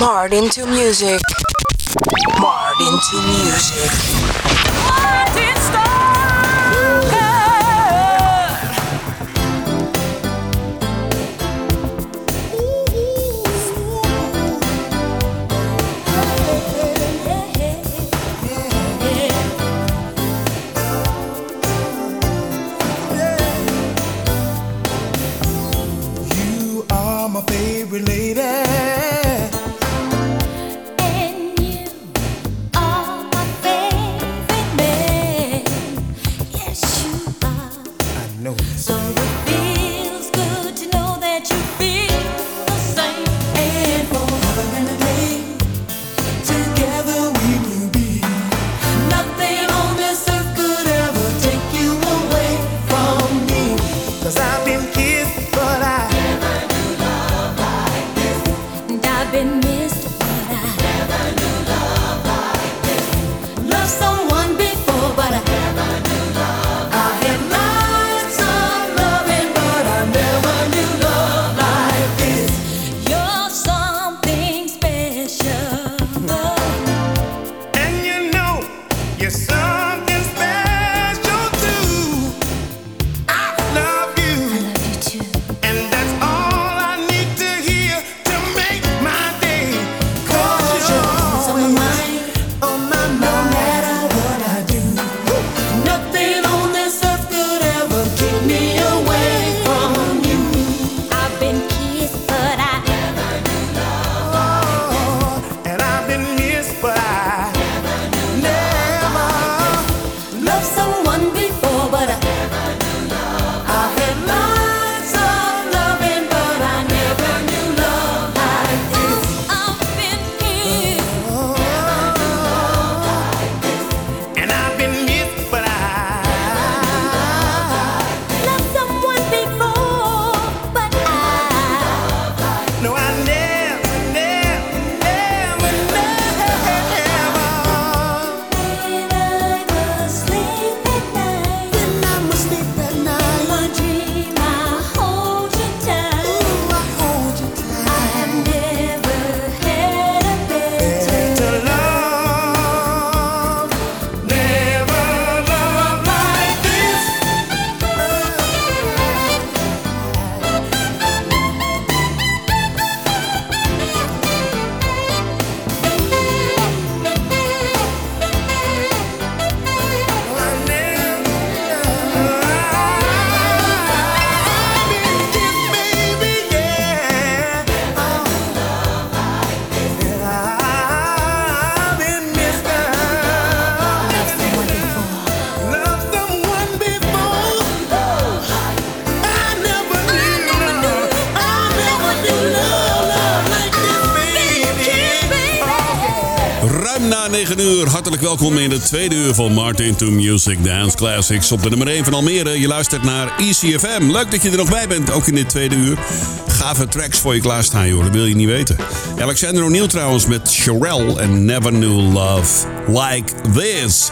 Martin to music. Martin to music. Martin welkom tweede uur van Martin to Music Dance Classics op de nummer 1 van Almere. Je luistert naar ECFM. Leuk dat je er nog bij bent, ook in dit tweede uur. Gave tracks voor je klaarstaan, joh. Dat wil je niet weten. Alexander O'Neill trouwens met Sherelle en Never Knew Love Like This.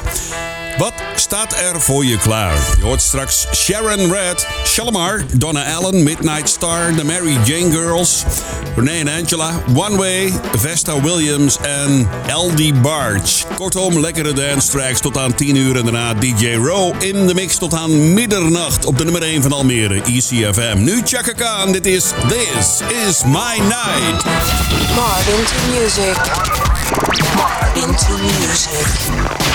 Wat staat er voor je klaar? Je hoort straks Sharon Red, Shalimar, Donna Allen, Midnight Star, The Mary Jane Girls, Renee en Angela, One Way, Vesta Williams en LD Barge. Kortom, lekkere dance tracks tot aan 10 uur en daarna DJ Row in de mix tot aan middernacht op de nummer 1 van Almere, ECFM. Nu Chaka Khan, dit is This Is My Night. Martin to music. Martin to music.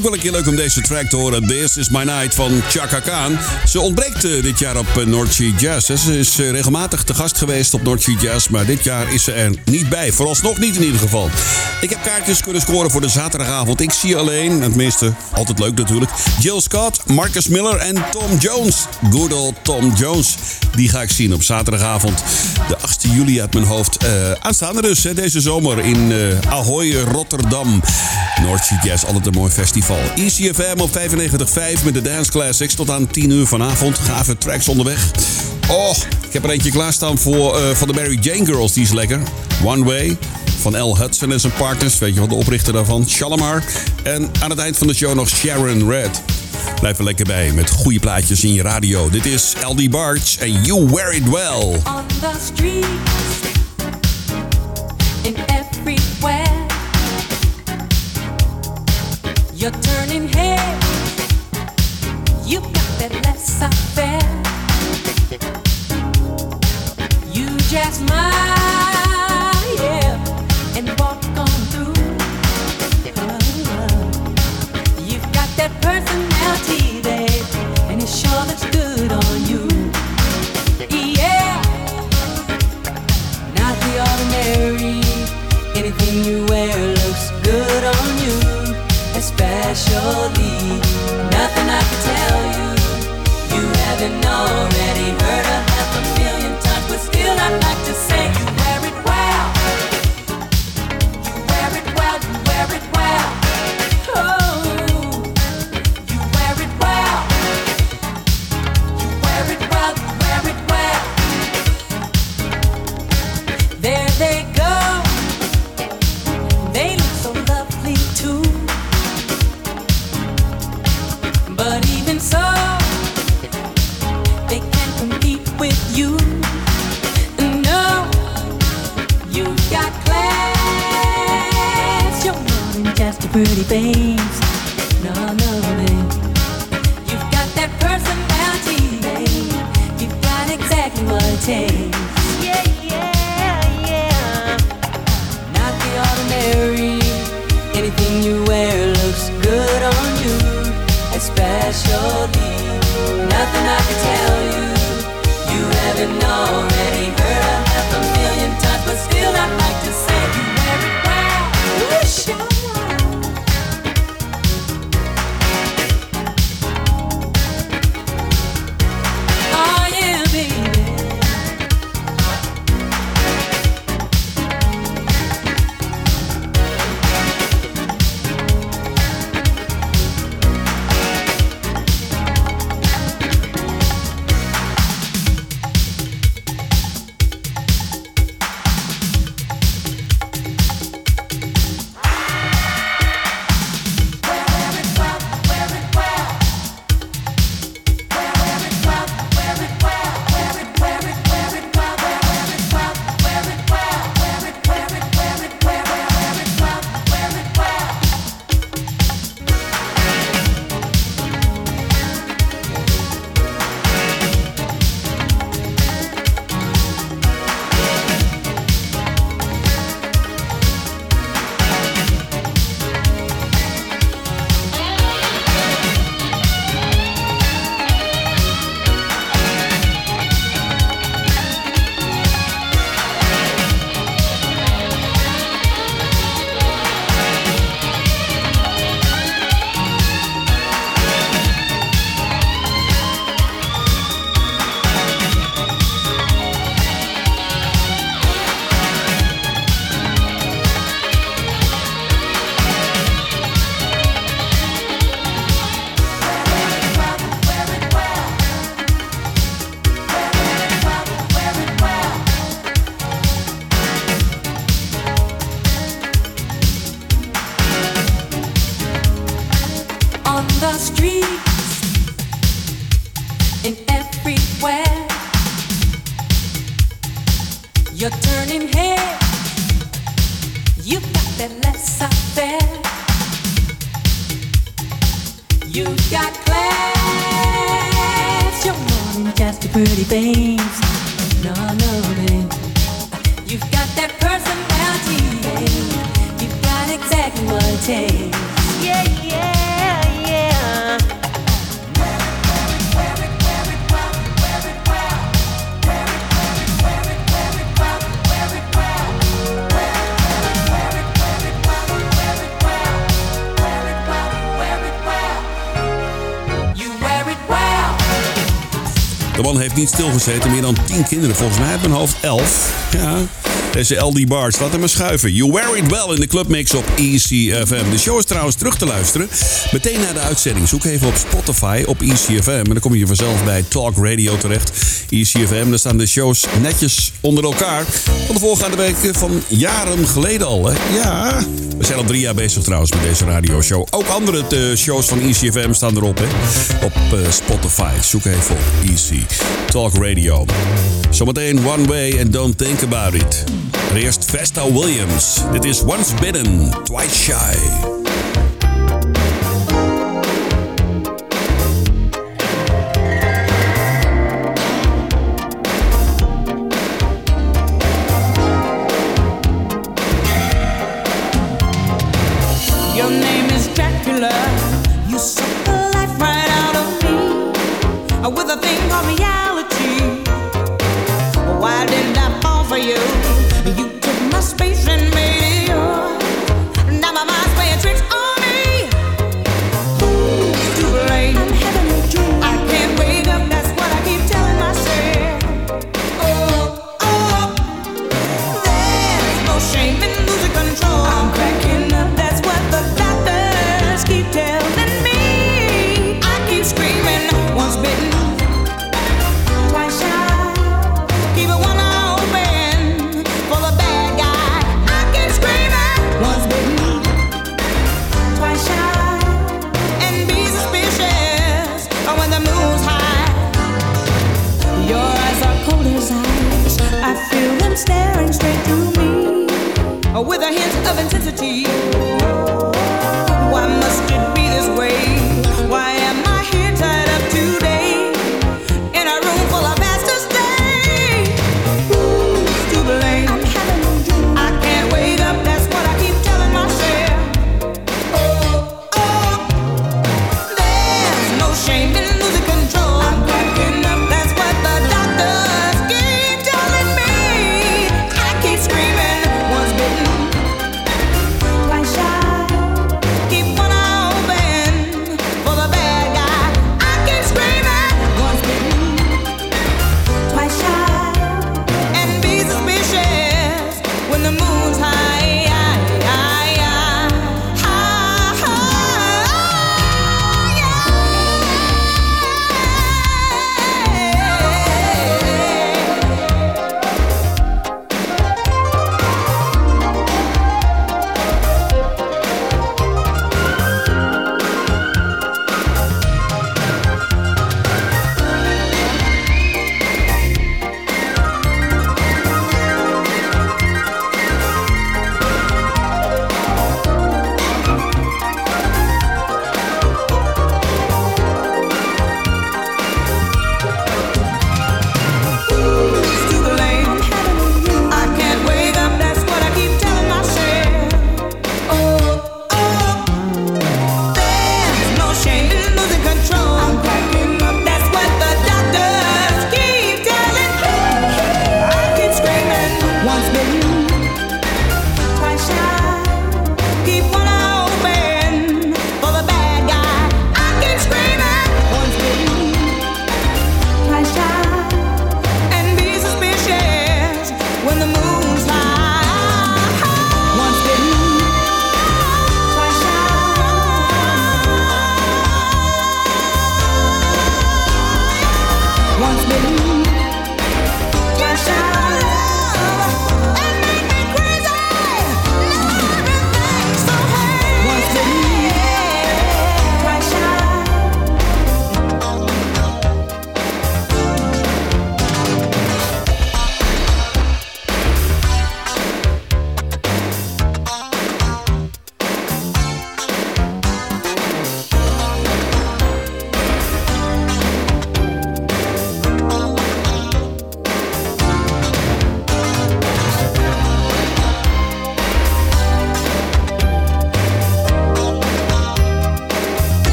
Ook wel een keer leuk om deze track te horen. This is My Night van Chaka Khan. Ze ontbreekt uh, dit jaar op North Sea Jazz. Ze is uh, regelmatig te gast geweest op Sea Jazz. Maar dit jaar is ze er niet bij. Vooralsnog niet in ieder geval. Ik heb kaartjes kunnen scoren voor de zaterdagavond. Ik zie alleen, het meeste, altijd leuk natuurlijk... Jill Scott, Marcus Miller en Tom Jones. Good old Tom Jones. Die ga ik zien op zaterdagavond. De 8 juli uit mijn hoofd. aanstaande dus, hè, deze zomer in Ahoy, Rotterdam. Sea Jazz, altijd een mooi festival. ECFM op 95.5 met de Dance Classics tot aan 10 uur vanavond. Gave tracks onderweg. Oh, ik heb er eentje klaarstaan voor, uh, van de Mary Jane Girls, die is lekker. One Way van L. Hudson en zijn partners. Weet je wat de oprichter daarvan? Shalimar. En aan het eind van de show nog Sharon Red. Blijf er lekker bij met goede plaatjes in je radio. Dit is LD Barge en You Wear It Well. On the street, in everywhere. You're turning heads. You got that less affair. You just smile, you wear looks good on you especially. Nothing I can tell you you haven't already gezeten. Meer dan 10 kinderen. Volgens mij uit mijn hoofd 11. Ja. Deze LD Bars, laat hem maar schuiven. You wear it well in de clubmix op ECFM. De show is trouwens terug te luisteren. Meteen na de uitzending. Zoek even op Spotify op ECFM. En dan kom je vanzelf bij Talk Radio terecht. ECFM, daar staan de shows netjes onder elkaar. Van de voorgaande week van jaren geleden al. Hè? Ja, we zijn al drie jaar bezig trouwens met deze radioshow. Ook andere eh, shows van ICFM staan erop, hè? Op eh, Spotify. Zoek even op Easy Talk Radio. Zometeen One Way and Don't Think About It. Maar eerst Vesta Williams. Dit is Once Bidden, Twice Shy.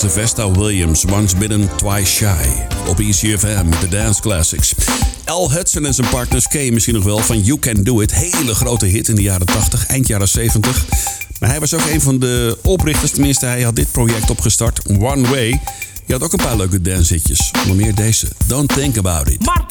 deze Vesta Williams, Once Bitten, Twice Shy. Op ECFM, de Dance Classics. Al Hudson en zijn partners ken misschien nog wel van You Can Do It. Hele grote hit in de jaren 80, eind jaren 70. Maar hij was ook een van de oprichters, tenminste hij had dit project opgestart, One Way. Je had ook een paar leuke danshitjes, Onder meer deze, Don't Think About It.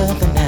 of the night.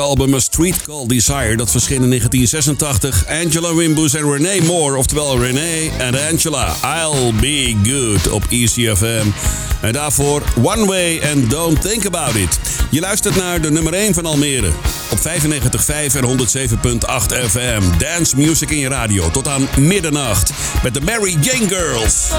Album A Street Called Desire. Dat verscheen in 1986. Angela Wimbush en Renee Moore. Oftewel Renee en Angela. I'll Be Good op ECFM. En daarvoor One Way and Don't Think About It. Je luistert naar de nummer 1 van Almere. Op 95.5 en 107.8 FM. Dance music in je radio. Tot aan middernacht. Met de Mary Jane Girls.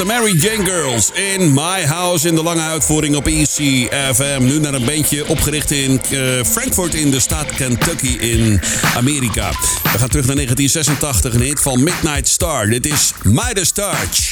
de Mary Jane Girls in My House in de lange uitvoering op ECFM. Nu naar een bandje opgericht in eh, Frankfurt in de staat Kentucky in Amerika. We gaan terug naar 1986, een hit van Midnight Star. Dit is Midas Starch.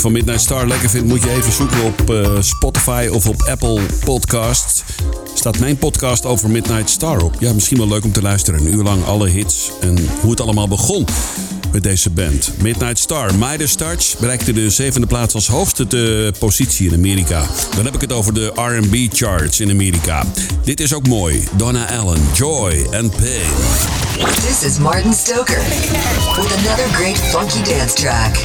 van Midnight Star lekker vindt, moet je even zoeken op eh, Spotify of op Apple Podcasts. Staat mijn podcast over Midnight Star op. Ja, misschien wel leuk om te luisteren. Een uur lang alle hits en hoe het allemaal begon met deze band. Midnight Star, Midas Touch, bereikte de zevende plaats als hoogste de positie in Amerika. Dan heb ik het over de R&B charts in Amerika. Dit is ook mooi. Donna Allen, Joy and Pain. This is Martin Stoker with another great funky dance track.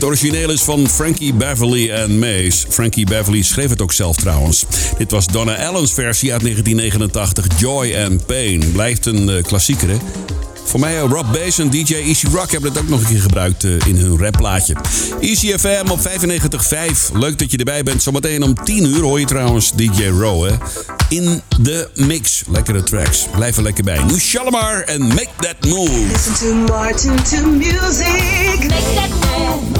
Het origineel is van Frankie Beverly en Mays. Frankie Beverly schreef het ook zelf trouwens. Dit was Donna Allen's versie uit 1989, Joy and Pain. Blijft een eh, klassieker, hè? Voor mij, eh, Rob Bass en DJ Easy Rock hebben het ook nog een keer gebruikt eh, in hun rapplaatje. Easy FM op 95.5. Leuk dat je erbij bent. Zometeen om 10 uur hoor je trouwens DJ Row, hè? In de mix. Lekkere tracks. Blijf er lekker bij. Nu Shalimar en Make That Move. Listen to Martin to music. Make that move,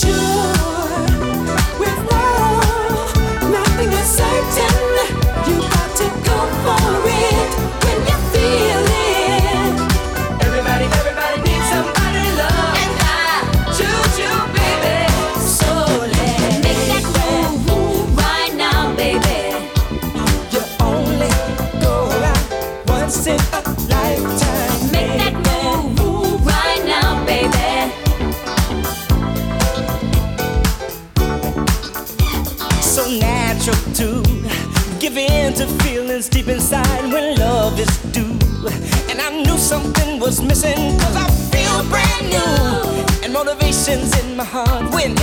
should. emotions in my heart. When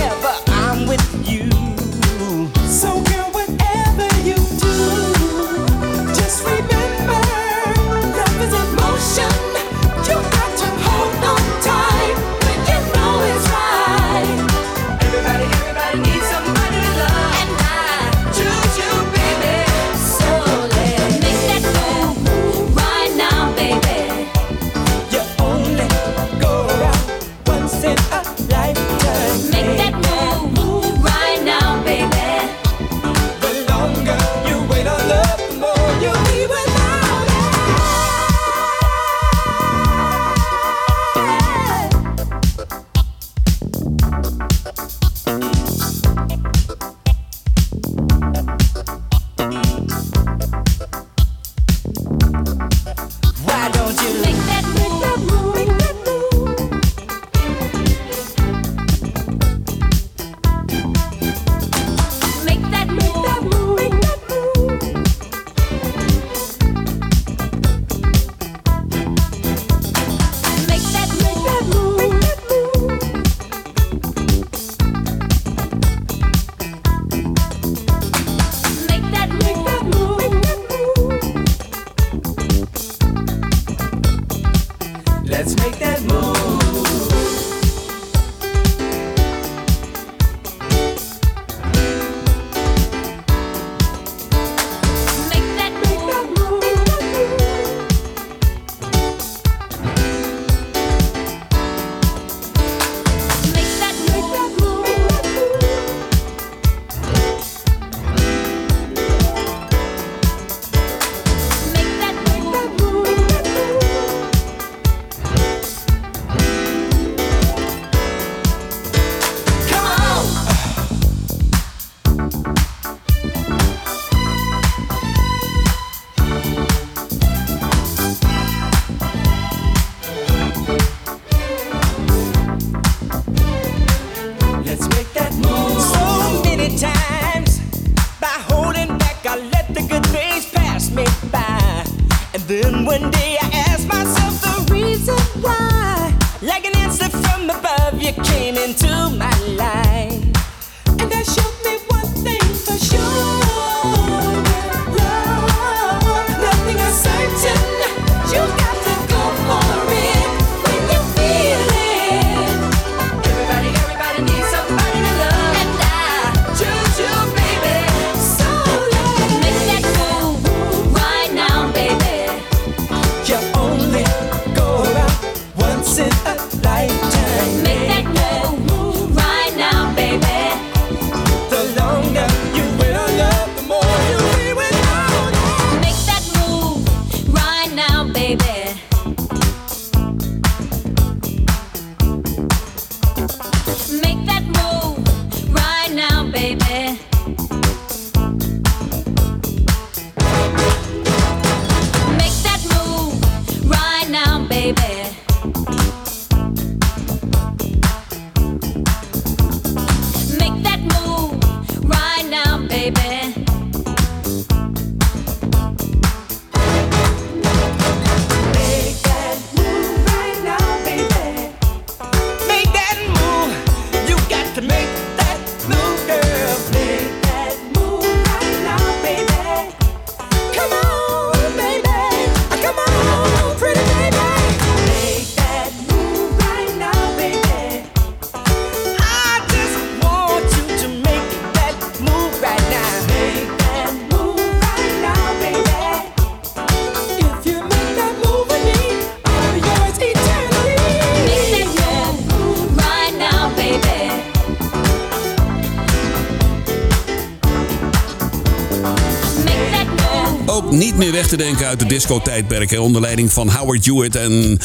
te denken uit de disco-tijdperk. Onder leiding van Howard Hewitt en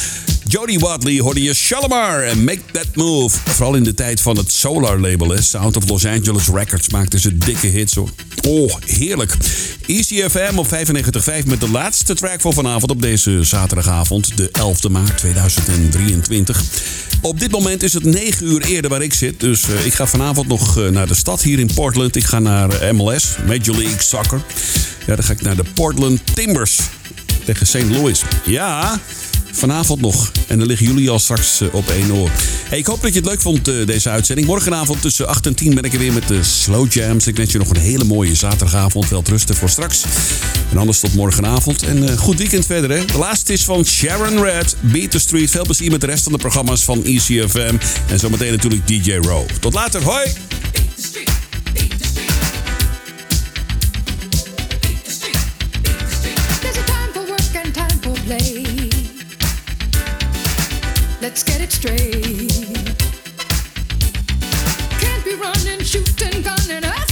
Jody Watley hoorde je Shalimar en Make That Move. Vooral in de tijd van het Solar-label, hè. Sound of Los Angeles Records maakten ze dikke hits hoor. Oh, heerlijk. Easy FM op 95.5 met de laatste track voor vanavond op deze zaterdagavond, de 11e maart 2023. Op dit moment is het 9 uur eerder waar ik zit. Dus eh, ik ga vanavond nog eh, naar de stad hier in Portland. Ik ga naar MLS, Major League Soccer. Ja, dan ga ik naar de Portland Timbers tegen St. Louis. Ja, vanavond nog. En dan liggen jullie al straks eh, op één oor. Hey, ik hoop dat je het leuk vond, eh, deze uitzending. Morgenavond tussen 8 en 10 ben ik er weer met de Slow Jams. Ik wens je nog een hele mooie zaterdagavond. Wel rusten voor straks. En anders tot morgenavond. En eh, goed weekend verder, hè. De laatste is van Sharon Red, Beat the Street. Veel plezier met de rest van de programma's van ECFM. En zometeen natuurlijk DJ Row. Tot later, hoi! There's Let's get it straight. Can't be running, shooting, gunning, ah.